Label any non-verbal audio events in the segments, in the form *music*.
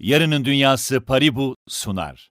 Yarının Dünyası Paribu sunar.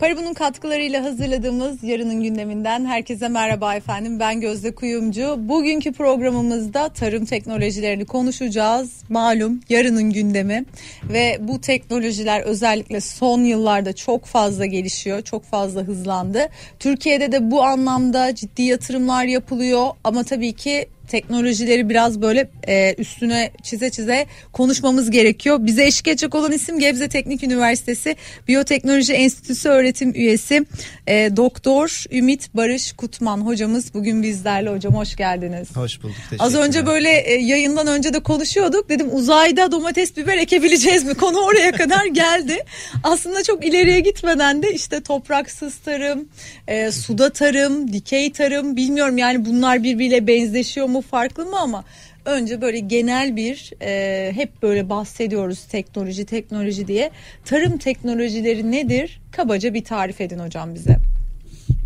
Paribu'nun katkılarıyla hazırladığımız yarının gündeminden herkese merhaba efendim. Ben Gözde Kuyumcu. Bugünkü programımızda tarım teknolojilerini konuşacağız. Malum yarının gündemi ve bu teknolojiler özellikle son yıllarda çok fazla gelişiyor, çok fazla hızlandı. Türkiye'de de bu anlamda ciddi yatırımlar yapılıyor ama tabii ki teknolojileri biraz böyle e, üstüne çize çize konuşmamız gerekiyor. Bize eşlik edecek olan isim Gebze Teknik Üniversitesi Biyoteknoloji Enstitüsü öğretim üyesi e, Doktor Ümit Barış Kutman hocamız bugün bizlerle hocam hoş geldiniz. Hoş bulduk. Az önce böyle e, yayından önce de konuşuyorduk. Dedim uzayda domates biber ekebileceğiz mi? Konu oraya kadar *laughs* geldi. Aslında çok ileriye gitmeden de işte topraksız tarım, e, suda tarım, dikey tarım bilmiyorum yani bunlar birbiriyle benzeşiyor mu? Mu farklı mı ama önce böyle genel bir e, hep böyle bahsediyoruz teknoloji teknoloji diye. Tarım teknolojileri nedir? Kabaca bir tarif edin hocam bize.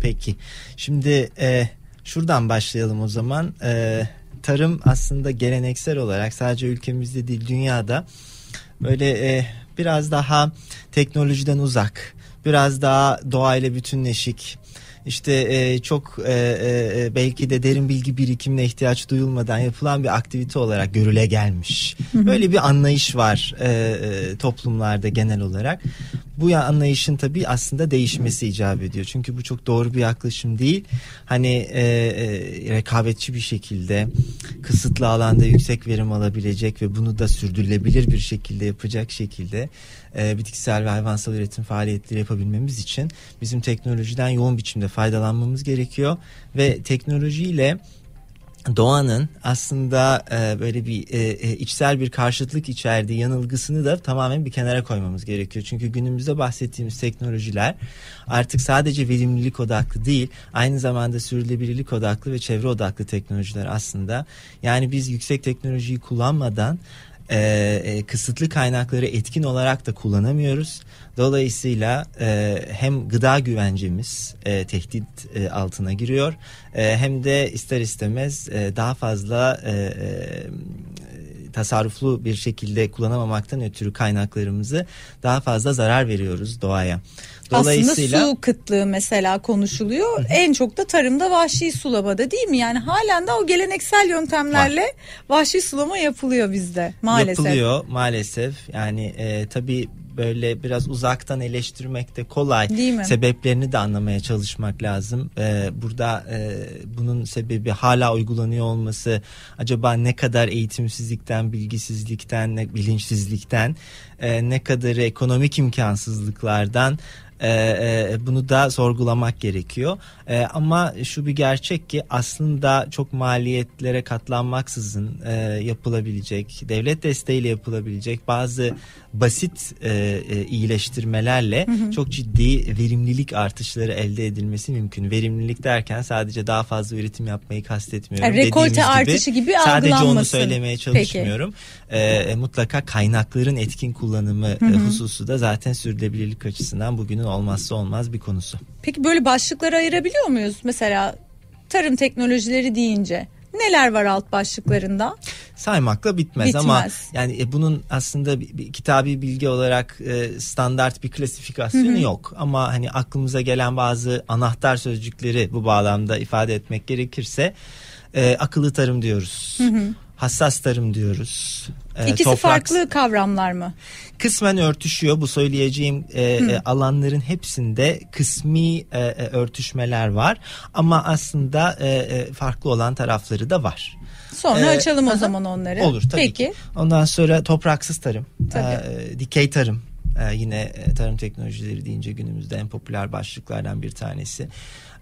Peki şimdi e, şuradan başlayalım o zaman. E, tarım aslında geleneksel olarak sadece ülkemizde değil dünyada böyle e, biraz daha teknolojiden uzak, biraz daha doğayla bütünleşik, işte e, çok e, e, e, belki de derin bilgi birikimine ihtiyaç duyulmadan yapılan bir aktivite olarak görüle gelmiş. Böyle bir anlayış var e, e, toplumlarda genel olarak. Bu anlayışın tabii aslında değişmesi icap ediyor. Çünkü bu çok doğru bir yaklaşım değil. Hani e, e, rekabetçi bir şekilde kısıtlı alanda yüksek verim alabilecek ve bunu da sürdürülebilir bir şekilde yapacak şekilde e, bitkisel ve hayvansal üretim faaliyetleri yapabilmemiz için bizim teknolojiden yoğun biçimde faydalanmamız gerekiyor ve teknolojiyle doğanın aslında e, böyle bir e, e, içsel bir karşıtlık içerdiği yanılgısını da tamamen bir kenara koymamız gerekiyor. Çünkü günümüzde bahsettiğimiz teknolojiler artık sadece verimlilik odaklı değil, aynı zamanda sürdürülebilirlik odaklı ve çevre odaklı teknolojiler aslında. Yani biz yüksek teknolojiyi kullanmadan e, e, kısıtlı kaynakları etkin olarak da kullanamıyoruz. Dolayısıyla e, hem gıda güvencemiz e, tehdit e, altına giriyor e, hem de ister istemez e, daha fazla e, e, tasarruflu bir şekilde kullanamamaktan ötürü kaynaklarımızı daha fazla zarar veriyoruz doğaya. Dolayısıyla Aslında su kıtlığı mesela konuşuluyor. En çok da tarımda vahşi sulamada değil mi? Yani halen de o geleneksel yöntemlerle Var. vahşi sulama yapılıyor bizde maalesef. Yapılıyor maalesef. Yani e, tabii böyle biraz uzaktan eleştirmek de kolay. Değil mi? Sebeplerini de anlamaya çalışmak lazım. Ee, burada e, bunun sebebi hala uygulanıyor olması acaba ne kadar eğitimsizlikten, bilgisizlikten, ne, bilinçsizlikten, e, ne kadar ekonomik imkansızlıklardan e, e, bunu da sorgulamak gerekiyor. E, ama şu bir gerçek ki aslında çok maliyetlere katlanmaksızın e, yapılabilecek, devlet desteğiyle yapılabilecek bazı basit e, e, iyileştirmelerle hı hı. çok ciddi verimlilik artışları elde edilmesi mümkün. Verimlilik derken sadece daha fazla üretim yapmayı kastetmiyorum. Yani rekolte artışı gibi Sadece onu söylemeye çalışmıyorum. E, e, mutlaka kaynakların etkin kullanımı hı hı. hususu da zaten sürdürülebilirlik açısından bugünün olmazsa olmaz bir konusu. Peki böyle başlıkları ayırabiliyor muyuz? Mesela tarım teknolojileri deyince neler var alt başlıklarında? Saymakla bitmez, bitmez. ama yani e, bunun aslında bir, bir kitabi bilgi olarak e, standart bir klasifikasyonu Hı-hı. yok. Ama hani aklımıza gelen bazı anahtar sözcükleri bu bağlamda ifade etmek gerekirse e, akıllı tarım diyoruz. Hı-hı hassas tarım diyoruz. E, İkisi toprak... farklı kavramlar mı? Kısmen örtüşüyor. Bu söyleyeceğim e, e, alanların hepsinde kısmi e, e, örtüşmeler var. Ama aslında e, e, farklı olan tarafları da var. Sonra ee, açalım o zaman onları. Olur tabii Peki. ki. Ondan sonra topraksız tarım, e, dikey tarım e, yine tarım teknolojileri deyince günümüzde en popüler başlıklardan bir tanesi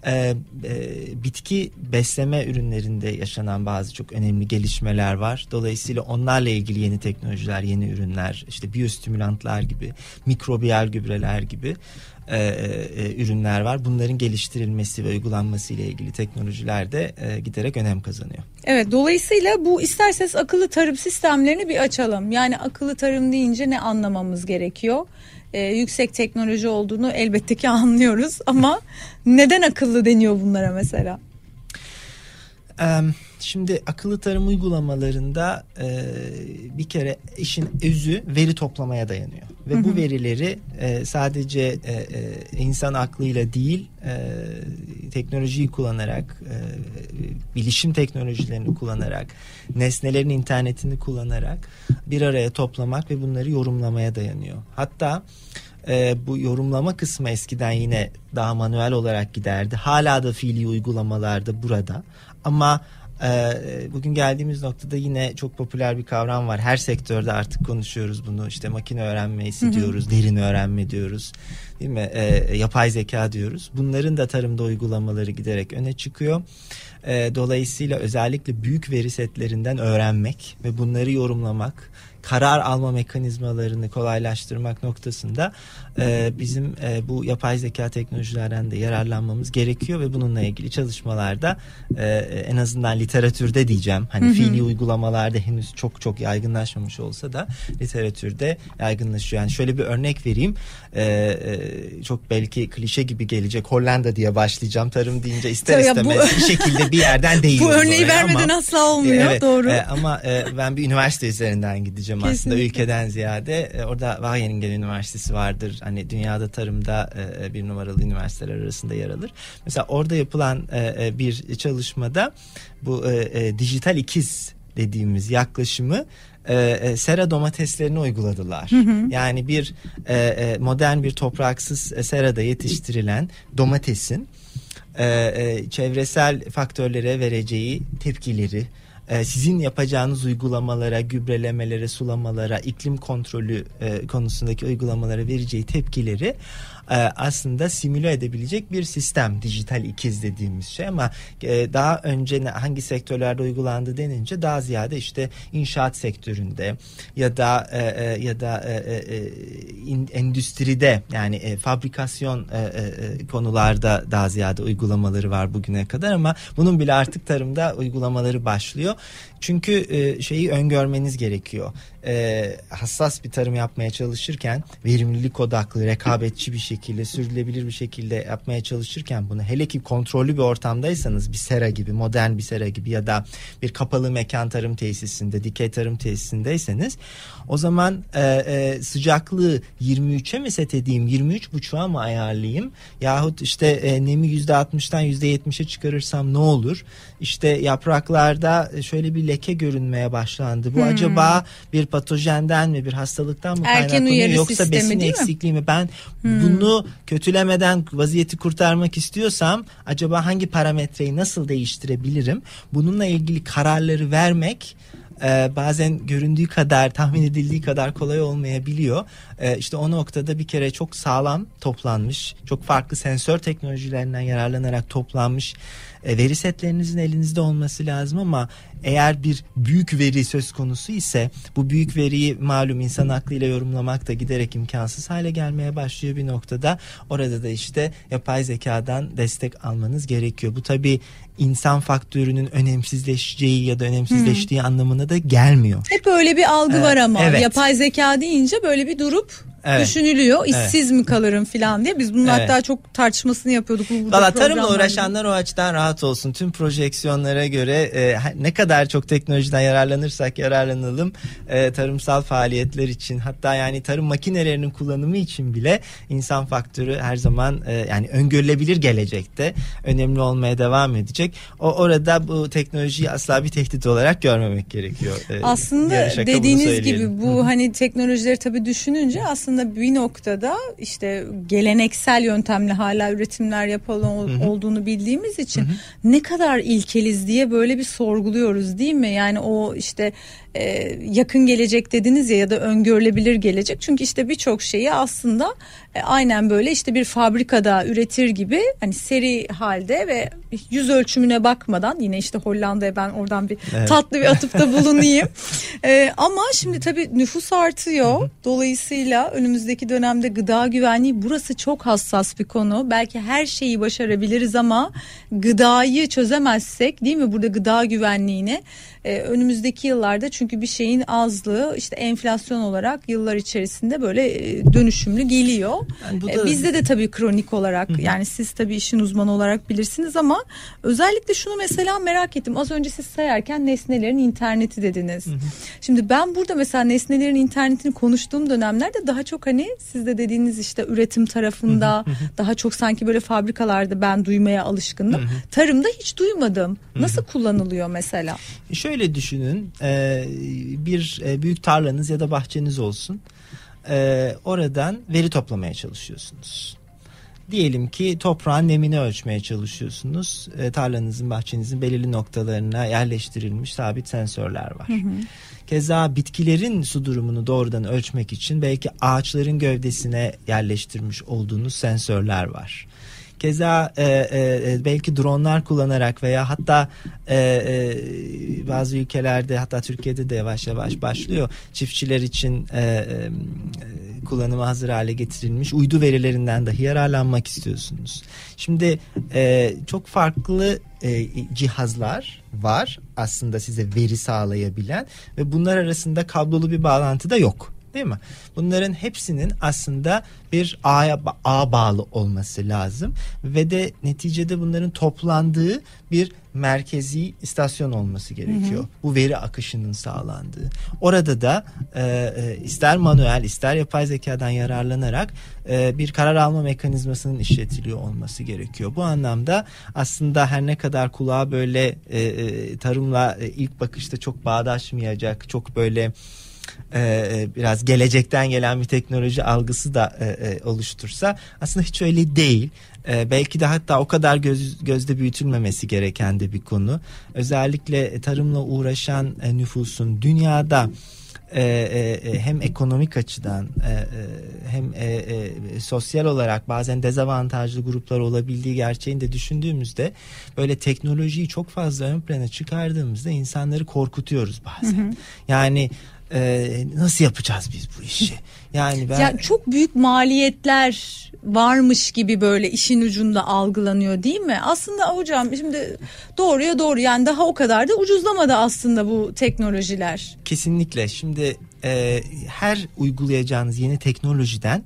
e, e, bitki besleme ürünlerinde yaşanan bazı çok önemli gelişmeler var. Dolayısıyla onlarla ilgili yeni teknolojiler, yeni ürünler, işte biyostimülantlar gibi, mikrobiyal gübreler gibi e, e, ürünler var. Bunların geliştirilmesi ve uygulanması ile ilgili teknolojiler de e, giderek önem kazanıyor. Evet dolayısıyla bu isterseniz akıllı tarım sistemlerini bir açalım. Yani akıllı tarım deyince ne anlamamız gerekiyor? E, yüksek teknoloji olduğunu elbette ki *laughs* anlıyoruz ama neden akıllı deniyor bunlara mesela? Şimdi akıllı tarım uygulamalarında e, bir kere işin özü veri toplamaya dayanıyor. Ve hı hı. bu verileri e, sadece e, insan aklıyla değil teknolojiyi kullanarak, e, bilişim teknolojilerini kullanarak, nesnelerin internetini kullanarak bir araya toplamak ve bunları yorumlamaya dayanıyor. Hatta e, bu yorumlama kısmı eskiden yine daha manuel olarak giderdi. Hala da fiili uygulamalarda burada. Ama bugün geldiğimiz noktada yine çok popüler bir kavram var. Her sektörde artık konuşuyoruz bunu. İşte makine öğrenmesi diyoruz, derin öğrenme diyoruz. Değil mi? E, yapay zeka diyoruz. Bunların da tarımda uygulamaları giderek öne çıkıyor. E, dolayısıyla özellikle büyük veri setlerinden öğrenmek ve bunları yorumlamak karar alma mekanizmalarını kolaylaştırmak noktasında e, bizim e, bu yapay zeka teknolojilerden de yararlanmamız gerekiyor ve bununla ilgili çalışmalarda e, en azından literatürde diyeceğim hani hı hı. fiili uygulamalarda henüz çok çok yaygınlaşmamış olsa da literatürde yaygınlaşıyor. Yani şöyle bir örnek vereyim e, e, çok belki klişe gibi gelecek Hollanda diye başlayacağım tarım deyince ister istemez bu, bir şekilde bir yerden değil. *laughs* bu örneği vermeden ama, asla olmuyor evet, doğru. E, ama e, ben bir üniversite üzerinden gideceğim Kesinlikle. aslında ülkeden ziyade e, orada Wageningen Üniversitesi vardır hani dünyada tarımda e, bir numaralı üniversiteler arasında yer alır. Mesela orada yapılan e, e, bir çalışmada bu e, e, dijital ikiz dediğimiz yaklaşımı e, e, sera domateslerini uyguladılar. Hı hı. Yani bir e, e, modern bir topraksız e, serada yetiştirilen domatesin e, e, çevresel faktörlere vereceği tepkileri, e, sizin yapacağınız uygulamalara, gübrelemelere, sulamalara, iklim kontrolü e, konusundaki uygulamalara vereceği tepkileri e, aslında simüle edebilecek bir sistem dijital ikiz dediğimiz şey ama e, daha önce hangi sektörlerde uygulandı denince daha ziyade işte inşaat sektöründe ya da e, ya da endüstride yani fabrikasyon konularda daha ziyade uygulamaları var bugüne kadar ama bunun bile artık tarımda uygulamaları başlıyor. Çünkü şeyi öngörmeniz gerekiyor. Hassas bir tarım yapmaya çalışırken verimlilik odaklı, rekabetçi bir şekilde, sürdürülebilir bir şekilde yapmaya çalışırken bunu hele ki kontrollü bir ortamdaysanız bir sera gibi, modern bir sera gibi ya da bir kapalı mekan tarım tesisinde, dikey tarım tesisindeyseniz o zaman e, e, sıcaklığı 23'e mi set edeyim, 23.5'a mı ayarlayayım yahut işte e, nemi %60'dan %70'e çıkarırsam ne olur? İşte yapraklarda şöyle bir leke görünmeye başlandı. Bu hmm. acaba bir patojenden mi bir hastalıktan mı kaynaklanıyor yoksa besin eksikliği mi? Ben hmm. bunu kötülemeden vaziyeti kurtarmak istiyorsam acaba hangi parametreyi nasıl değiştirebilirim? Bununla ilgili kararları vermek e, bazen göründüğü kadar tahmin edildiği kadar kolay olmayabiliyor. E, işte o noktada bir kere çok sağlam toplanmış, çok farklı sensör teknolojilerinden yararlanarak toplanmış e, veri setlerinizin elinizde olması lazım ama eğer bir büyük veri söz konusu ise bu büyük veriyi malum insan aklıyla yorumlamak da giderek imkansız hale gelmeye başlıyor bir noktada. Orada da işte yapay zekadan destek almanız gerekiyor. Bu tabi insan faktörünün önemsizleşeceği ya da önemsizleştiği hmm. anlamına da gelmiyor. Hep öyle bir algı ee, var ama evet. yapay zeka deyince böyle bir durup evet. düşünülüyor. İşsiz evet. mi kalırım falan diye. Biz bunun evet. hatta çok tartışmasını yapıyorduk. Bu Valla tarımla uğraşanlar o açıdan rahat olsun. Tüm projeksiyonlara göre e, ne kadar çok teknolojiden yararlanırsak yararlanalım e, tarımsal faaliyetler için hatta yani tarım makinelerinin kullanımı için bile insan faktörü her zaman e, yani öngörülebilir gelecekte önemli olmaya devam edecek. O orada bu teknolojiyi asla bir tehdit olarak görmemek gerekiyor. E, Aslında dediğiniz gibi bu hani teknolojileri tabii düşününce aslında aslında bir noktada işte geleneksel yöntemle hala üretimler yapılan olduğunu bildiğimiz için hı hı. ne kadar ilkeliz diye böyle bir sorguluyoruz değil mi? Yani o işte e, yakın gelecek dediniz ya ya da öngörülebilir gelecek. Çünkü işte birçok şeyi aslında e, aynen böyle işte bir fabrikada üretir gibi hani seri halde ve yüz ölçümüne bakmadan yine işte Hollanda'ya ben oradan bir evet. tatlı bir atıfta bulunayım. *laughs* e, ama şimdi tabii nüfus artıyor. Dolayısıyla önümüzdeki dönemde gıda güvenliği burası çok hassas bir konu. Belki her şeyi başarabiliriz ama gıdayı çözemezsek değil mi burada gıda güvenliğini e, önümüzdeki yıllarda çünkü bir şeyin azlığı işte enflasyon olarak yıllar içerisinde böyle e, dönüşümlü geliyor. Yani da... e, bizde de tabii kronik olarak Hı-hı. yani siz tabii işin uzmanı olarak bilirsiniz ama özellikle şunu mesela merak ettim. Az önce siz sayarken nesnelerin interneti dediniz. Hı-hı. Şimdi ben burada mesela nesnelerin internetini konuştuğum dönemlerde daha çok hani siz de dediğiniz işte üretim tarafında Hı-hı. daha çok sanki böyle fabrikalarda ben duymaya alışkındım. Hı-hı. Tarımda hiç duymadım. Nasıl Hı-hı. kullanılıyor mesela? Şöyle düşünün e, bir e, büyük tarlanız ya da bahçeniz olsun. E, oradan veri toplamaya çalışıyorsunuz. Diyelim ki toprağın nemini ölçmeye çalışıyorsunuz. tarlanızın, bahçenizin belirli noktalarına yerleştirilmiş sabit sensörler var. Hı hı. Keza bitkilerin su durumunu doğrudan ölçmek için belki ağaçların gövdesine yerleştirmiş olduğunuz sensörler var. Keza e, e, e, belki dronlar kullanarak veya hatta e, e, bazı ülkelerde hatta Türkiye'de de yavaş yavaş başlıyor çiftçiler için e, e, kullanıma hazır hale getirilmiş uydu verilerinden dahi yararlanmak istiyorsunuz. Şimdi e, çok farklı e, cihazlar var aslında size veri sağlayabilen ve bunlar arasında kablolu bir bağlantı da yok değil mi? Bunların hepsinin aslında bir ağya ağ bağlı olması lazım ve de neticede bunların toplandığı bir merkezi istasyon olması gerekiyor. Hı hı. Bu veri akışının sağlandığı. Orada da e, e, ister manuel ister yapay zekadan yararlanarak e, bir karar alma mekanizmasının işletiliyor olması gerekiyor. Bu anlamda aslında her ne kadar kulağa böyle e, e, tarımla e, ilk bakışta çok bağdaşmayacak, çok böyle e, e, biraz gelecekten gelen bir teknoloji algısı da e, e, oluştursa aslında hiç öyle değil. E, belki de hatta o kadar göz, gözde büyütülmemesi gereken de bir konu. Özellikle tarımla uğraşan e, nüfusun dünyada e, e, hem ekonomik açıdan e, e, hem e, e, sosyal olarak bazen dezavantajlı gruplar olabildiği gerçeğini de düşündüğümüzde böyle teknolojiyi çok fazla ön plana çıkardığımızda insanları korkutuyoruz bazen. Hı hı. Yani e, nasıl yapacağız biz bu işi? *laughs* Yani ben ya çok büyük maliyetler varmış gibi böyle işin ucunda algılanıyor değil mi? Aslında hocam şimdi doğruya doğru yani daha o kadar da ucuzlamadı aslında bu teknolojiler. Kesinlikle. Şimdi e, her uygulayacağınız yeni teknolojiden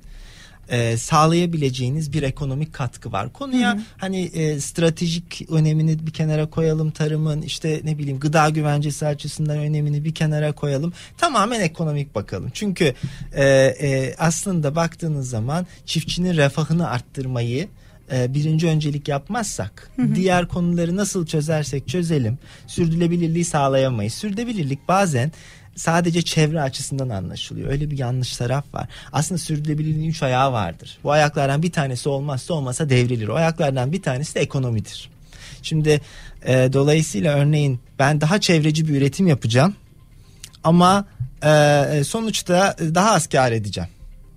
e, sağlayabileceğiniz bir ekonomik katkı var. Konuya hı hı. hani e, stratejik önemini bir kenara koyalım tarımın işte ne bileyim gıda güvencesi açısından önemini bir kenara koyalım. Tamamen ekonomik bakalım. Çünkü e, e, aslında baktığınız zaman çiftçinin refahını arttırmayı e, birinci öncelik yapmazsak hı hı. diğer konuları nasıl çözersek çözelim sürdürülebilirliği sağlayamayız. Sürdürülebilirlik bazen sadece çevre açısından anlaşılıyor. Öyle bir yanlış taraf var. Aslında sürdürülebilirliğin üç ayağı vardır. Bu ayaklardan bir tanesi olmazsa olmasa devrilir. O ayaklardan bir tanesi de ekonomidir. Şimdi e, dolayısıyla örneğin ben daha çevreci bir üretim yapacağım ama e, sonuçta daha az kar edeceğim.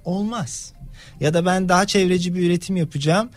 Olmaz. Ya da ben daha çevreci bir üretim yapacağım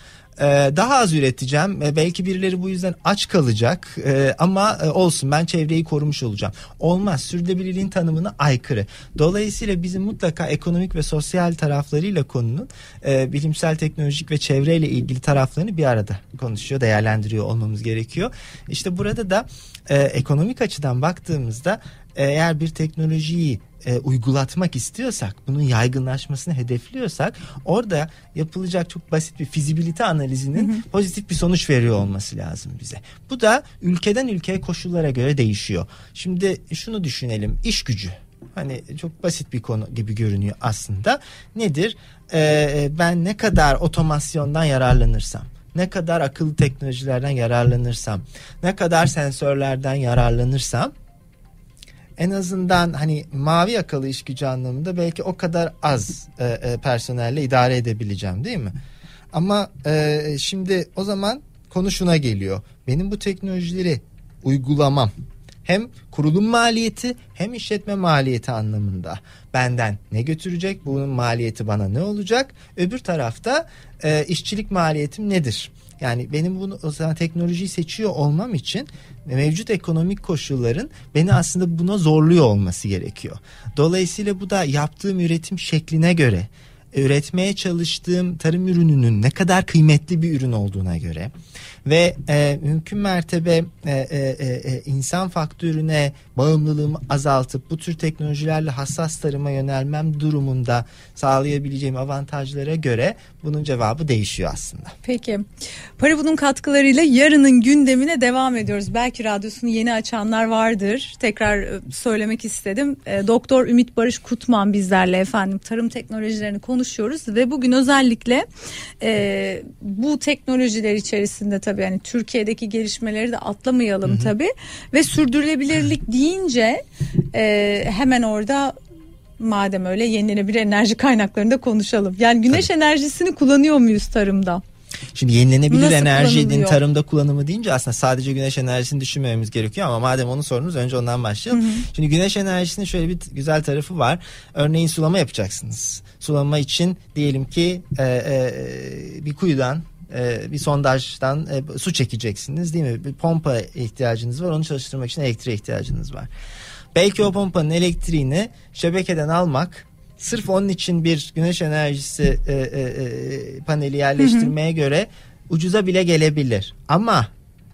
daha az üreteceğim. Ee, belki birileri bu yüzden aç kalacak. Ee, ama e, olsun ben çevreyi korumuş olacağım. Olmaz. Sürdürülebilirliğin tanımına aykırı. Dolayısıyla bizim mutlaka ekonomik ve sosyal taraflarıyla konunun e, bilimsel, teknolojik ve çevreyle ilgili taraflarını bir arada konuşuyor, değerlendiriyor olmamız gerekiyor. İşte burada da e, ekonomik açıdan baktığımızda eğer bir teknolojiyi e, uygulatmak istiyorsak, bunun yaygınlaşmasını hedefliyorsak orada yapılacak çok basit bir fizibilite analizinin hı hı. pozitif bir sonuç veriyor olması lazım bize. Bu da ülkeden ülkeye koşullara göre değişiyor. Şimdi şunu düşünelim, iş gücü. Hani çok basit bir konu gibi görünüyor aslında. Nedir? Ee, ben ne kadar otomasyondan yararlanırsam, ne kadar akıllı teknolojilerden yararlanırsam, ne kadar sensörlerden yararlanırsam en azından hani mavi yakalı iş gücü anlamında belki o kadar az e, e, personelle idare edebileceğim değil mi? Ama e, şimdi o zaman konu şuna geliyor. Benim bu teknolojileri uygulamam hem kurulum maliyeti hem işletme maliyeti anlamında. Benden ne götürecek? Bunun maliyeti bana ne olacak? Öbür tarafta e, işçilik maliyetim nedir? Yani benim bunu o zaman teknolojiyi seçiyor olmam için mevcut ekonomik koşulların beni aslında buna zorluyor olması gerekiyor. Dolayısıyla bu da yaptığım üretim şekline göre üretmeye çalıştığım tarım ürününün ne kadar kıymetli bir ürün olduğuna göre ve e, mümkün mertebe e, e, e, insan faktörüne bağımlılığımı azaltıp bu tür teknolojilerle hassas tarıma yönelmem durumunda sağlayabileceğim avantajlara göre bunun cevabı değişiyor aslında. Peki. Paribu'nun katkılarıyla yarının gündemine devam ediyoruz. Belki radyosunu yeni açanlar vardır. Tekrar e, söylemek istedim. E, Doktor Ümit Barış Kutman bizlerle efendim tarım teknolojilerini konuşuyoruz ve bugün özellikle e, bu teknolojiler içerisinde tabii yani Türkiye'deki gelişmeleri de atlamayalım hı hı. tabii ve sürdürülebilirlik deyince e, hemen orada madem öyle yenilenebilir enerji kaynaklarında konuşalım. Yani güneş Tabii. enerjisini kullanıyor muyuz tarımda? Şimdi yenilenebilir Nasıl enerjinin tarımda kullanımı deyince aslında sadece güneş enerjisini düşünmememiz gerekiyor ama madem onu sorunuz önce ondan başlayalım. Hı hı. Şimdi güneş enerjisinin şöyle bir güzel tarafı var. Örneğin sulama yapacaksınız. Sulama için diyelim ki e, e, bir kuyudan e, bir sondajdan e, su çekeceksiniz değil mi? Bir pompa ihtiyacınız var. Onu çalıştırmak için elektriğe ihtiyacınız var. Belki o pompanın elektriğini şebekeden almak sırf onun için bir güneş enerjisi e, e, e, paneli yerleştirmeye hı hı. göre ucuza bile gelebilir. Ama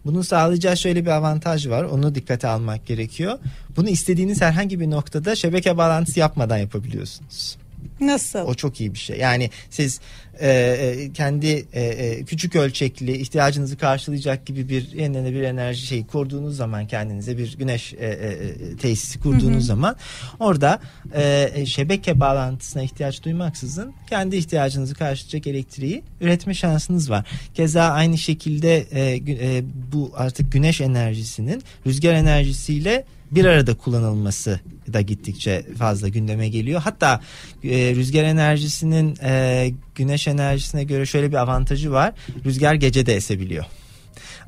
bunun sağlayacağı şöyle bir avantaj var. Onu dikkate almak gerekiyor. Bunu istediğiniz herhangi bir noktada şebeke bağlantısı yapmadan yapabiliyorsunuz. Nasıl? O çok iyi bir şey. Yani siz e, e, kendi e, e, küçük ölçekli ihtiyacınızı karşılayacak gibi bir yenilenebilir enerji şeyi kurduğunuz zaman kendinize bir güneş e, e, tesisi kurduğunuz hı hı. zaman orada e, e, şebeke bağlantısına ihtiyaç duymaksızın kendi ihtiyacınızı karşılayacak elektriği üretme şansınız var. Keza aynı şekilde e, e, bu artık güneş enerjisinin rüzgar enerjisiyle bir arada kullanılması da gittikçe fazla gündeme geliyor. Hatta e, rüzgar enerjisinin e, güneş enerjisine göre şöyle bir avantajı var. Rüzgar gece de esebiliyor.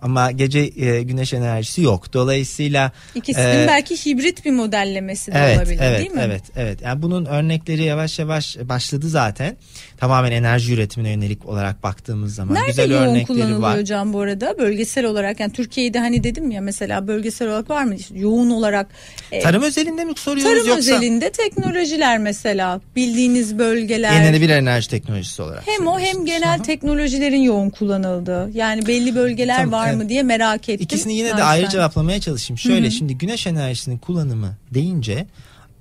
Ama gece e, güneş enerjisi yok. Dolayısıyla ikisinin e, belki hibrit bir modellemesi de evet, olabilir evet, değil mi? Evet, evet. Yani bunun örnekleri yavaş yavaş başladı zaten. Tamamen enerji üretimine yönelik olarak baktığımız zaman Nerede güzel yoğun örnekleri kullanılıyor var. hocam bu arada? Bölgesel olarak yani Türkiye'de hani dedim ya mesela bölgesel olarak var mı? İşte yoğun olarak e, Tarım özelinde mi soruyoruz tarım yoksa? Tarım özelinde teknolojiler mesela bildiğiniz bölgeler. Yenilenebilir enerji teknolojisi olarak. Hem o hem genel teknolojilerin yoğun kullanıldığı. Yani belli bölgeler tamam, var evet. mı diye merak ettim. İkisini yine de ayrı cevaplamaya çalışayım. Şöyle Hı-hı. şimdi güneş enerjisinin kullanımı deyince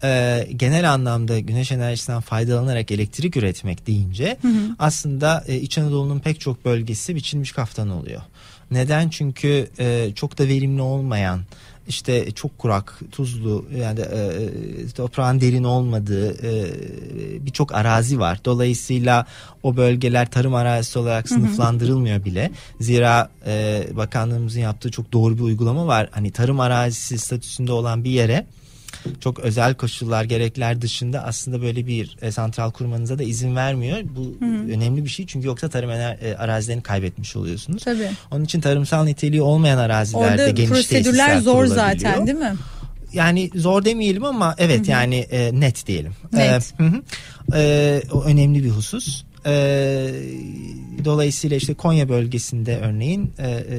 e, genel anlamda güneş enerjisinden faydalanarak elektrik üretmek deyince hı hı. aslında e, İç Anadolu'nun pek çok bölgesi biçilmiş kaftan oluyor. Neden? Çünkü e, çok da verimli olmayan işte çok kurak, tuzlu yani e, toprağın derin olmadığı e, birçok arazi var. Dolayısıyla o bölgeler tarım arazisi olarak sınıflandırılmıyor bile. Zira e, bakanlığımızın yaptığı çok doğru bir uygulama var. Hani tarım arazisi statüsünde olan bir yere çok özel koşullar gerekler dışında aslında böyle bir e, santral kurmanıza da izin vermiyor. Bu Hı. önemli bir şey çünkü yoksa tarım e, arazilerini kaybetmiş oluyorsunuz. Tabii. Onun için tarımsal niteliği olmayan arazilerde Orada geniş prosedürler zor zaten değil mi? yani zor demeyelim ama evet Hı-hı. yani e, net diyelim. Net. E, e, o önemli bir husus. E, dolayısıyla işte Konya bölgesinde örneğin e, e,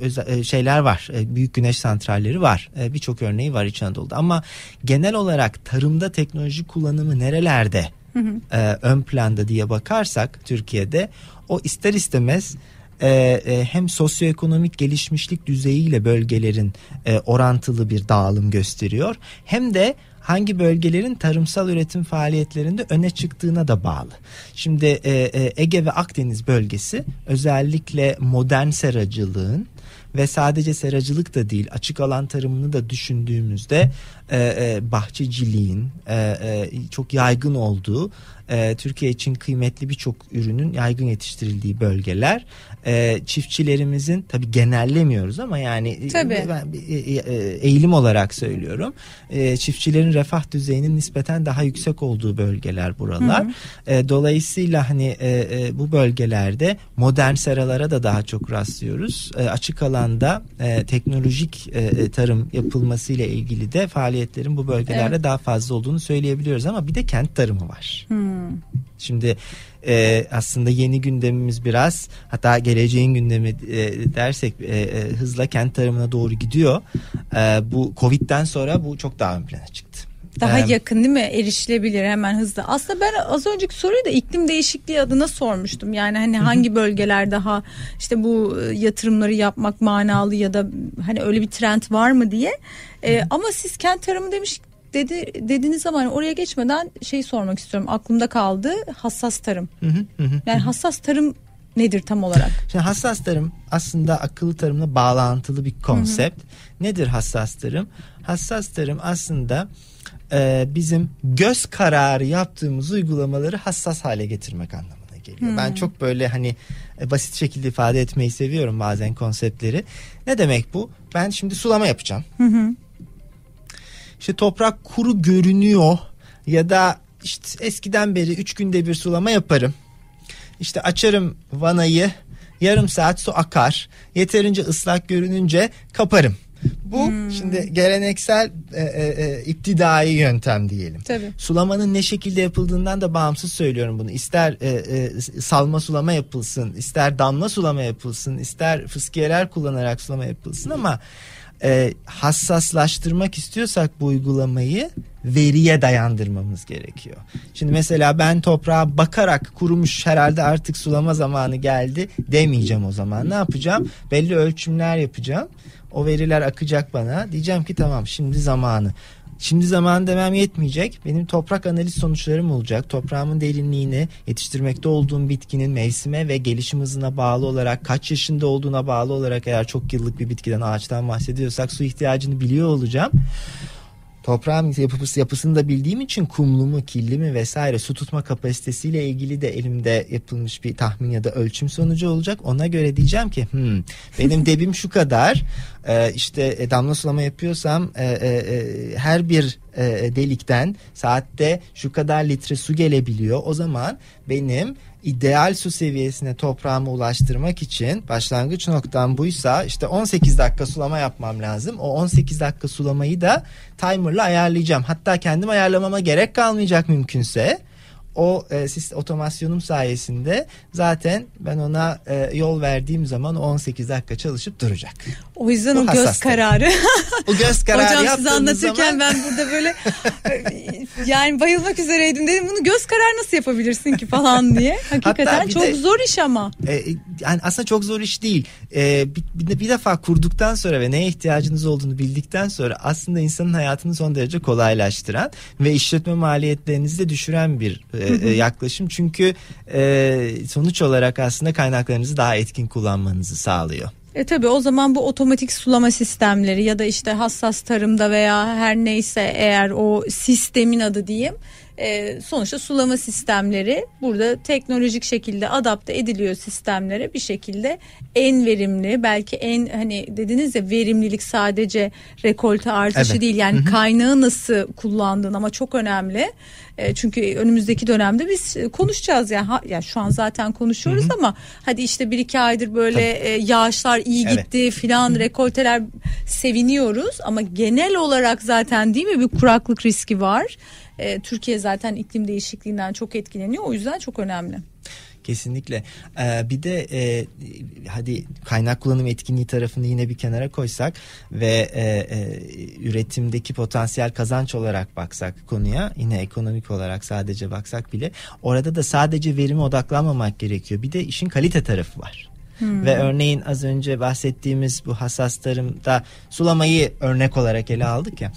özel, e, şeyler var. E, büyük güneş santralleri var. E, Birçok örneği var İç Anadolu'da. Ama genel olarak tarımda teknoloji kullanımı nerelerde hı hı. E, ön planda diye bakarsak Türkiye'de o ister istemez e, e, hem sosyoekonomik gelişmişlik düzeyiyle bölgelerin e, orantılı bir dağılım gösteriyor hem de hangi bölgelerin tarımsal üretim faaliyetlerinde öne çıktığına da bağlı. Şimdi e, e, Ege ve Akdeniz bölgesi özellikle modern seracılığın ve sadece seracılık da değil açık alan tarımını da düşündüğümüzde e, e, bahçeciliğin e, e, çok yaygın olduğu e, Türkiye için kıymetli birçok ürünün yaygın yetiştirildiği bölgeler e, çiftçilerimizin tabi genellemiyoruz ama yani tabii. ben e, e, eğilim olarak söylüyorum e, çiftçilerin refah düzeyinin nispeten daha yüksek olduğu bölgeler buralar. Hı hı. E, dolayısıyla hani e, e, bu bölgelerde modern seralara da daha çok rastlıyoruz. E, açık alanda e, teknolojik e, tarım yapılması ile ilgili de faaliyetlerin bu bölgelerde evet. daha fazla olduğunu söyleyebiliyoruz ama bir de kent tarımı var. Hmm. Şimdi e, aslında yeni gündemimiz biraz hatta geleceğin gündemi e, dersek e, e, hızla kent tarımına doğru gidiyor. E, bu Covid'den sonra bu çok daha ön plana çıktı. Daha Ee, yakın değil mi? Erişilebilir hemen hızlı. Aslında ben az önceki soruyu da iklim değişikliği adına sormuştum. Yani hani hangi bölgeler daha işte bu e, yatırımları yapmak manalı ya da hani öyle bir trend var mı diye. Ee, ama siz kent tarımı demiş dedi dediğiniz zaman oraya geçmeden şey sormak istiyorum. Aklımda kaldı. Hassas tarım. Yani hassas tarım nedir tam olarak? Şimdi hassas tarım aslında akıllı tarımla bağlantılı bir konsept. Nedir hassas tarım? Hassas tarım aslında e, bizim göz kararı yaptığımız uygulamaları hassas hale getirmek anlamına geliyor. Ben çok böyle hani e, basit şekilde ifade etmeyi seviyorum bazen konseptleri. Ne demek bu? Ben şimdi sulama yapacağım. İşte toprak kuru görünüyor ya da işte eskiden beri 3 günde bir sulama yaparım. İşte açarım vanayı yarım saat su akar. Yeterince ıslak görününce kaparım. Bu şimdi geleneksel e, e, e, iptidai yöntem diyelim. Tabii. Sulamanın ne şekilde yapıldığından da bağımsız söylüyorum bunu. İster e, e, salma sulama yapılsın, ister damla sulama yapılsın, ister fıskiyeler kullanarak sulama yapılsın ama e, hassaslaştırmak istiyorsak bu uygulamayı veriye dayandırmamız gerekiyor. Şimdi mesela ben toprağa bakarak kurumuş herhalde artık sulama zamanı geldi demeyeceğim o zaman. Ne yapacağım? Belli ölçümler yapacağım. O veriler akacak bana. Diyeceğim ki tamam şimdi zamanı. Şimdi zaman demem yetmeyecek. Benim toprak analiz sonuçlarım olacak. Toprağımın derinliğini, yetiştirmekte olduğum bitkinin mevsime ve gelişim hızına bağlı olarak, kaç yaşında olduğuna bağlı olarak eğer çok yıllık bir bitkiden, ağaçtan bahsediyorsak su ihtiyacını biliyor olacağım. Toprağın yapısı, yapısını da bildiğim için kumlu mu, kirli mi vesaire su tutma kapasitesiyle ilgili de elimde yapılmış bir tahmin ya da ölçüm sonucu olacak. Ona göre diyeceğim ki hmm, benim *laughs* debim şu kadar Ee, işte e, damla sulama yapıyorsam e, e, e, her bir delikten saatte şu kadar litre su gelebiliyor. O zaman benim ideal su seviyesine toprağımı ulaştırmak için başlangıç noktam buysa işte 18 dakika sulama yapmam lazım. O 18 dakika sulamayı da timerla ayarlayacağım. Hatta kendim ayarlamama gerek kalmayacak mümkünse. O e, sis- otomasyonum sayesinde zaten ben ona e, yol verdiğim zaman o 18 dakika çalışıp duracak. O yüzden Bu o göz kararı. O göz *laughs* kararı Hocam size anlatırken zaman ben burada böyle yani bayılmak üzereydim dedim bunu göz kararı nasıl yapabilirsin ki falan diye. Hakikaten çok de- zor iş ama. E, yani aslında çok zor iş değil. E, bir, bir, bir defa kurduktan sonra ve neye ihtiyacınız olduğunu bildikten sonra aslında insanın hayatını son derece kolaylaştıran ve işletme maliyetlerinizi de düşüren bir e, e, yaklaşım. Çünkü e, sonuç olarak aslında kaynaklarınızı daha etkin kullanmanızı sağlıyor. E tabi o zaman bu otomatik sulama sistemleri ya da işte hassas tarımda veya her neyse eğer o sistemin adı diyeyim e, sonuçta sulama sistemleri burada teknolojik şekilde adapte ediliyor sistemlere bir şekilde en verimli belki en hani dediniz ya verimlilik sadece rekolte artışı Evet. değil yani kaynağı nasıl kullandığın ama çok önemli. E, çünkü önümüzdeki dönemde biz konuşacağız ya ha, ya şu an zaten konuşuyoruz ama hadi işte bir iki aydır böyle e, yağışlar iyi Evet. gitti filan rekolteler seviniyoruz ama genel olarak zaten değil mi bir kuraklık riski var. E, Türkiye zaten iklim değişikliğinden çok etkileniyor o yüzden çok önemli. Kesinlikle. Ee, bir de e, hadi kaynak kullanım etkinliği tarafını yine bir kenara koysak ve e, e, üretimdeki potansiyel kazanç olarak baksak konuya yine ekonomik olarak sadece baksak bile orada da sadece verime odaklanmamak gerekiyor. Bir de işin kalite tarafı var. Ve örneğin az önce bahsettiğimiz bu hassas tarımda sulamayı örnek olarak ele aldık ya.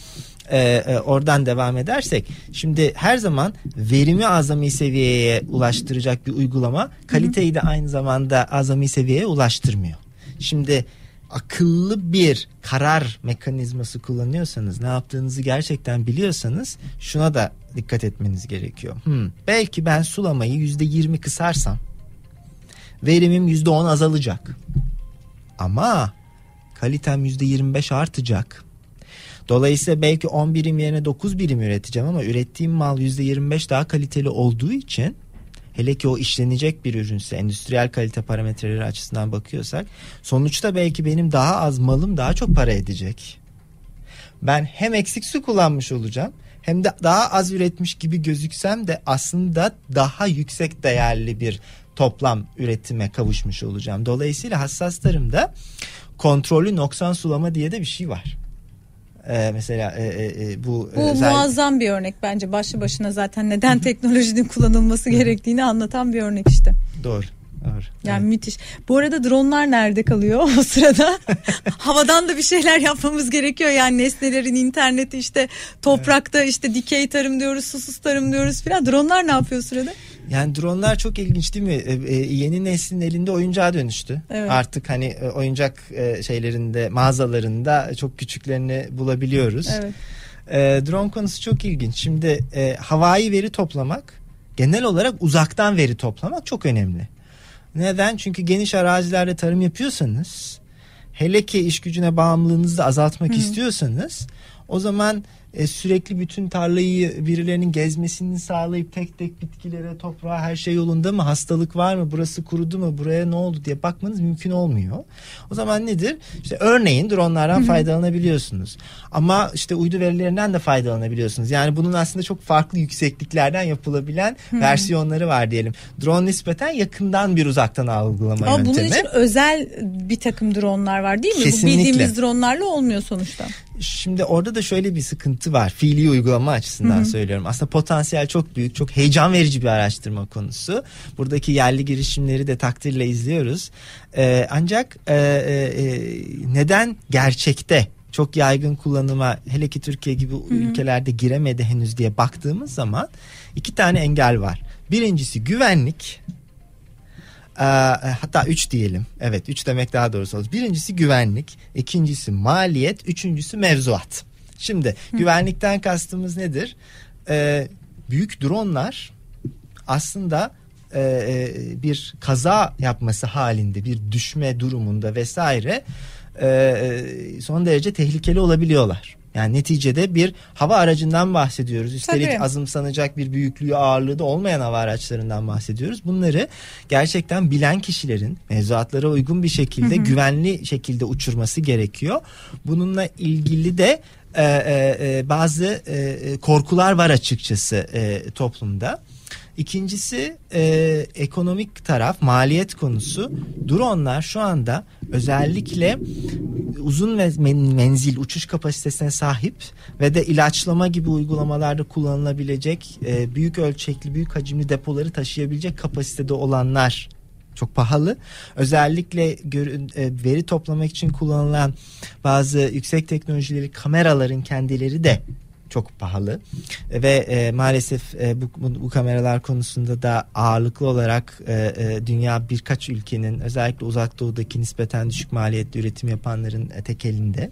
Ee, e, oradan devam edersek şimdi her zaman verimi azami seviyeye ulaştıracak bir uygulama kaliteyi de aynı zamanda azami seviyeye ulaştırmıyor. Şimdi akıllı bir karar mekanizması kullanıyorsanız ne yaptığınızı gerçekten biliyorsanız şuna da dikkat etmeniz gerekiyor. Hmm, belki ben sulamayı yüzde yirmi kısarsam verimim yüzde on azalacak. Ama kalitem yüzde yirmi beş artacak. Dolayısıyla belki 10 birim yerine 9 birim üreteceğim ama ürettiğim mal yüzde 25 daha kaliteli olduğu için hele ki o işlenecek bir ürünse endüstriyel kalite parametreleri açısından bakıyorsak sonuçta belki benim daha az malım daha çok para edecek. Ben hem eksik su kullanmış olacağım hem de daha az üretmiş gibi gözüksem de aslında daha yüksek değerli bir toplam üretime kavuşmuş olacağım. Dolayısıyla hassas tarımda kontrollü noksan sulama diye de bir şey var. E, mesela e, e, e bu bu özel... muazzam bir örnek bence başlı başına zaten neden teknolojinin kullanılması gerektiğini anlatan bir örnek işte. Doğru. Doğru. Yani evet. müthiş. Bu arada dronlar nerede kalıyor *laughs* o sırada? *laughs* Havadan da bir şeyler yapmamız gerekiyor. Yani nesnelerin interneti işte toprakta işte dikey tarım diyoruz, susuz tarım diyoruz filan. Dronlar ne yapıyor sırada? Yani dronlar çok ilginç değil mi? E, e, yeni neslin elinde oyuncağa dönüştü. Evet. Artık hani e, oyuncak e, şeylerinde mağazalarında çok küçüklerini bulabiliyoruz. Evet. E, drone konusu çok ilginç. Şimdi e, havai veri toplamak genel olarak uzaktan veri toplamak çok önemli. Neden? Çünkü geniş arazilerde tarım yapıyorsanız hele ki iş gücüne bağımlılığınızı da azaltmak Hı-hı. istiyorsanız o zaman e, sürekli bütün tarlayı birilerinin gezmesini sağlayıp tek tek bitkilere, toprağa her şey yolunda mı? Hastalık var mı? Burası kurudu mu? Buraya ne oldu diye bakmanız mümkün olmuyor. O zaman nedir? İşte örneğin dronlardan faydalanabiliyorsunuz. Ama işte uydu verilerinden de faydalanabiliyorsunuz. Yani bunun aslında çok farklı yüksekliklerden yapılabilen versiyonları var diyelim. Drone nispeten yakından bir uzaktan algılama Ama yöntemi. bunun için özel bir takım dronlar var değil mi? Kesinlikle. Bu bildiğimiz dronlarla olmuyor sonuçta. Şimdi orada da şöyle bir sıkıntı var. Fiili uygulama açısından Hı-hı. söylüyorum. Aslında potansiyel çok büyük, çok heyecan verici bir araştırma konusu. Buradaki yerli girişimleri de takdirle izliyoruz. Ee, ancak e, e, e neden gerçekte çok yaygın kullanıma hele ki Türkiye gibi Hı-hı. ülkelerde giremedi henüz diye baktığımız zaman iki tane engel var. Birincisi güvenlik ee, hatta üç diyelim. Evet üç demek daha doğrusu olur. Birincisi güvenlik, ikincisi maliyet, üçüncüsü mevzuat. Şimdi Hı. güvenlikten kastımız nedir? Ee, büyük dronlar aslında e, e, bir kaza yapması halinde bir düşme durumunda vesaire e, e son derece tehlikeli olabiliyorlar. Yani neticede bir hava aracından bahsediyoruz. Üstelik Tabii. azımsanacak bir büyüklüğü ağırlığı da olmayan hava araçlarından bahsediyoruz. Bunları gerçekten bilen kişilerin mevzuatlara uygun bir şekilde hı hı. güvenli şekilde uçurması gerekiyor. Bununla ilgili de e, e, e bazı e, korkular var açıkçası e, toplumda. İkincisi e, ekonomik taraf maliyet konusu. Dronlar şu anda özellikle uzun menzil uçuş kapasitesine sahip ve de ilaçlama gibi uygulamalarda kullanılabilecek e, büyük ölçekli büyük hacimli depoları taşıyabilecek kapasitede olanlar çok pahalı. Özellikle e, veri toplamak için kullanılan bazı yüksek teknolojileri kameraların kendileri de çok pahalı ve e, maalesef e, bu, bu, bu kameralar konusunda da ağırlıklı olarak e, e, dünya birkaç ülkenin özellikle uzak doğudaki nispeten düşük maliyetli üretim yapanların e, tek elinde.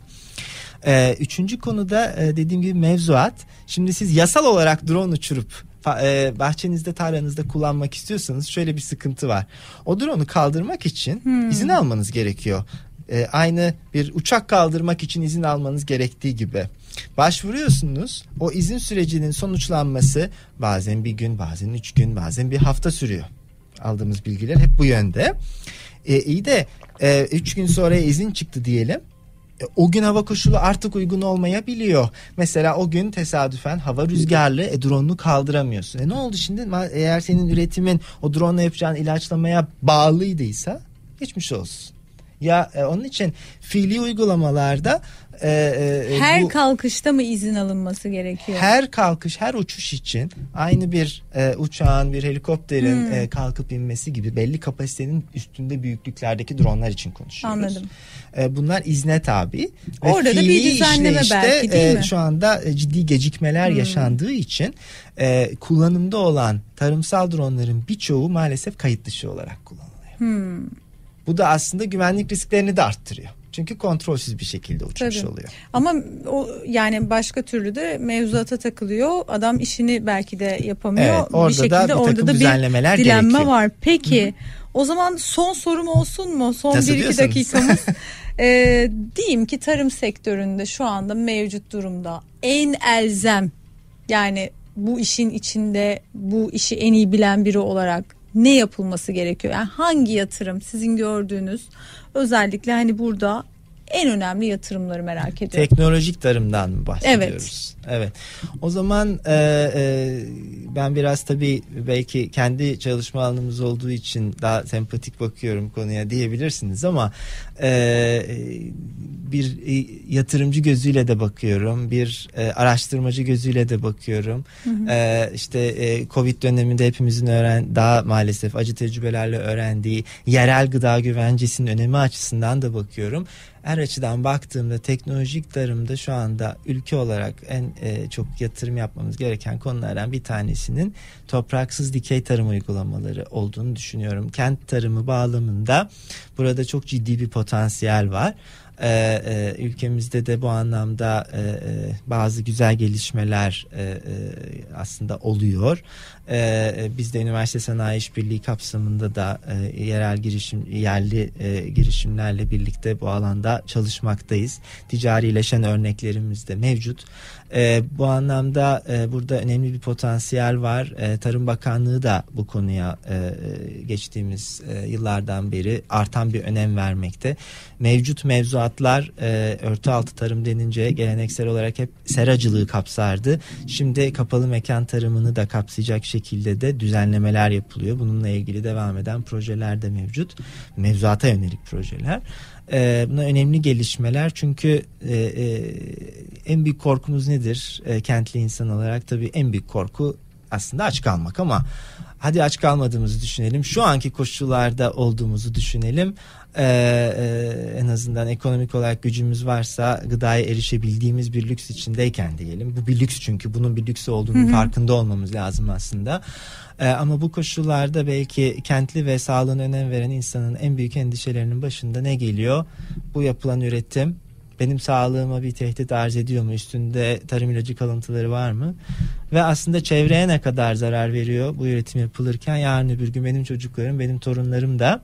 E, üçüncü konuda e, dediğim gibi mevzuat. Şimdi siz yasal olarak drone uçurup e, bahçenizde tarlanızda kullanmak istiyorsanız şöyle bir sıkıntı var. O drone'u kaldırmak için hmm. izin almanız gerekiyor. E, aynı bir uçak kaldırmak için izin almanız gerektiği gibi. Başvuruyorsunuz. O izin sürecinin sonuçlanması bazen bir gün, bazen üç gün, bazen bir hafta sürüyor. Aldığımız bilgiler hep bu yönde. E, iyi de e, üç gün sonra izin çıktı diyelim. E, o gün hava koşulu artık uygun olmayabiliyor. Mesela o gün tesadüfen hava rüzgarlı e, drone'unu kaldıramıyorsun. E ne oldu şimdi? Eğer senin üretimin o drone'la yapacağın ilaçlamaya bağlıydıysa geçmiş olsun. Ya e, onun için fiili uygulamalarda e, e, her bu, kalkışta mı izin alınması gerekiyor? Her kalkış, her uçuş için aynı bir e, uçağın, bir helikopterin hmm. e, kalkıp inmesi gibi belli kapasitenin üstünde büyüklüklerdeki dronlar için konuşuyoruz. Anladım. E, bunlar izne tabi. Orada da bir düzenleme işte, belki değil e, mi? Şu anda e, ciddi gecikmeler hmm. yaşandığı için e, kullanımda olan tarımsal dronların birçoğu maalesef kayıt dışı olarak kullanılıyor. Hmm. Bu da aslında güvenlik risklerini de arttırıyor. Çünkü kontrolsüz bir şekilde uçmuş Tabii. oluyor. Ama o yani başka türlü de mevzuata takılıyor. Adam işini belki de yapamıyor. Evet, orada bir şekilde da bir orada da bir dilenme gerekiyor. var. Peki Hı. o zaman son sorum olsun mu? Son Nasıl bir iki dakikamız. *laughs* ee, diyeyim ki tarım sektöründe şu anda mevcut durumda en elzem yani bu işin içinde bu işi en iyi bilen biri olarak ne yapılması gerekiyor? Yani hangi yatırım sizin gördüğünüz özellikle hani burada en önemli yatırımları merak ediyorum. Teknolojik tarımdan mı bahsediyoruz? Evet. Evet. O zaman e, e, ben biraz tabii belki kendi çalışma alanımız olduğu için daha sempatik bakıyorum konuya diyebilirsiniz ama e, bir yatırımcı gözüyle de bakıyorum, bir e, araştırmacı gözüyle de bakıyorum. Hı hı. E, işte e, Covid döneminde hepimizin öğren daha maalesef acı tecrübelerle öğrendiği yerel gıda güvencesinin önemi açısından da bakıyorum her açıdan baktığımda teknolojik tarımda şu anda ülke olarak en e, çok yatırım yapmamız gereken konulardan bir tanesinin topraksız dikey tarım uygulamaları olduğunu düşünüyorum. Kent tarımı bağlamında burada çok ciddi bir potansiyel var. Ee, e, ülkemizde de bu anlamda e, e, bazı güzel gelişmeler e, e, aslında oluyor. E, e, biz de üniversite sanayi işbirliği kapsamında da e, yerel girişim yerli e, girişimlerle birlikte bu alanda çalışmaktayız. Ticarileşen örneklerimiz de mevcut. E, bu anlamda e, burada önemli bir potansiyel var. E, Tarım Bakanlığı da bu konuya e, e, geçtiğimiz e, yıllardan beri artan bir önem vermekte. Mevcut mevzuatlar e, örtü altı tarım denince geleneksel olarak hep seracılığı kapsardı. Şimdi kapalı mekan tarımını da kapsayacak şekilde de düzenlemeler yapılıyor. Bununla ilgili devam eden projeler de mevcut. Mevzuata yönelik projeler. E, buna önemli gelişmeler çünkü e, e, en büyük korkumuz nedir e, kentli insan olarak tabii en büyük korku aslında aç kalmak ama hadi aç kalmadığımızı düşünelim şu anki koşullarda olduğumuzu düşünelim ee, e, en azından ekonomik olarak gücümüz varsa gıdaya erişebildiğimiz bir lüks içindeyken diyelim bu bir lüks çünkü bunun bir lüks olduğunun Hı-hı. farkında olmamız lazım aslında ee, ama bu koşullarda belki kentli ve sağlığına önem veren insanın en büyük endişelerinin başında ne geliyor? Bu yapılan üretim benim sağlığıma bir tehdit arz ediyor mu? Üstünde tarım ilacı kalıntıları var mı? Ve aslında çevreye ne kadar zarar veriyor bu üretim yapılırken yarın öbür gün benim çocuklarım, benim torunlarım da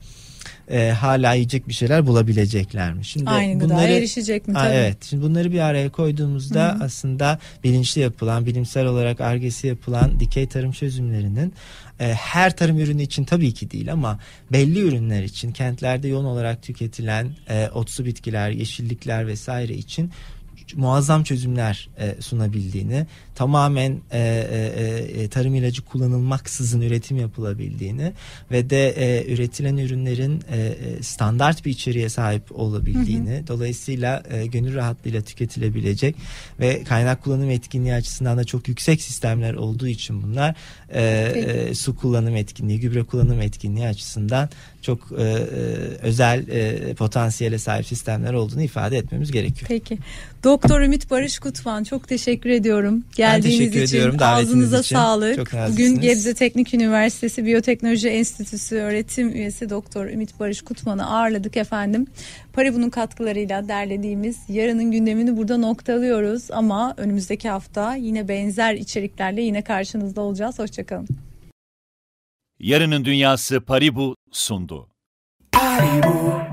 e, hala yiyecek bir şeyler bulabilecekler mi? Şimdi Aynı bunları, gıdaya erişecek mi? Tabii. Evet. Şimdi bunları bir araya koyduğumuzda Hı-hı. aslında bilinçli yapılan, bilimsel olarak argesi yapılan dikey tarım çözümlerinin e, her tarım ürünü için tabii ki değil ama belli ürünler için kentlerde yoğun olarak tüketilen e, otsu bitkiler, yeşillikler vesaire için muazzam çözümler e, sunabildiğini, tamamen e, e, e, tarım ilacı kullanılmaksızın üretim yapılabildiğini ve de e, üretilen ürünlerin e, e, standart bir içeriğe sahip olabildiğini, hı hı. dolayısıyla e, gönül rahatlığıyla tüketilebilecek ve kaynak kullanım etkinliği açısından da çok yüksek sistemler olduğu için bunlar e, e, su kullanım etkinliği, gübre kullanım etkinliği açısından çok e, e, özel e, potansiyele sahip sistemler olduğunu ifade etmemiz gerekiyor. Peki. Doktor Ümit Barış Kutman çok teşekkür ediyorum. Geldiğiniz ben teşekkür için ediyorum, ağzınıza için. sağlık. Çok Bugün Gebze Teknik Üniversitesi Biyoteknoloji Enstitüsü öğretim üyesi Doktor Ümit Barış Kutman'ı ağırladık efendim. Paribu'nun katkılarıyla derlediğimiz yarının gündemini burada noktalıyoruz ama önümüzdeki hafta yine benzer içeriklerle yine karşınızda olacağız. Hoşçakalın. Yarının Dünyası Paribu sundu. Paribu.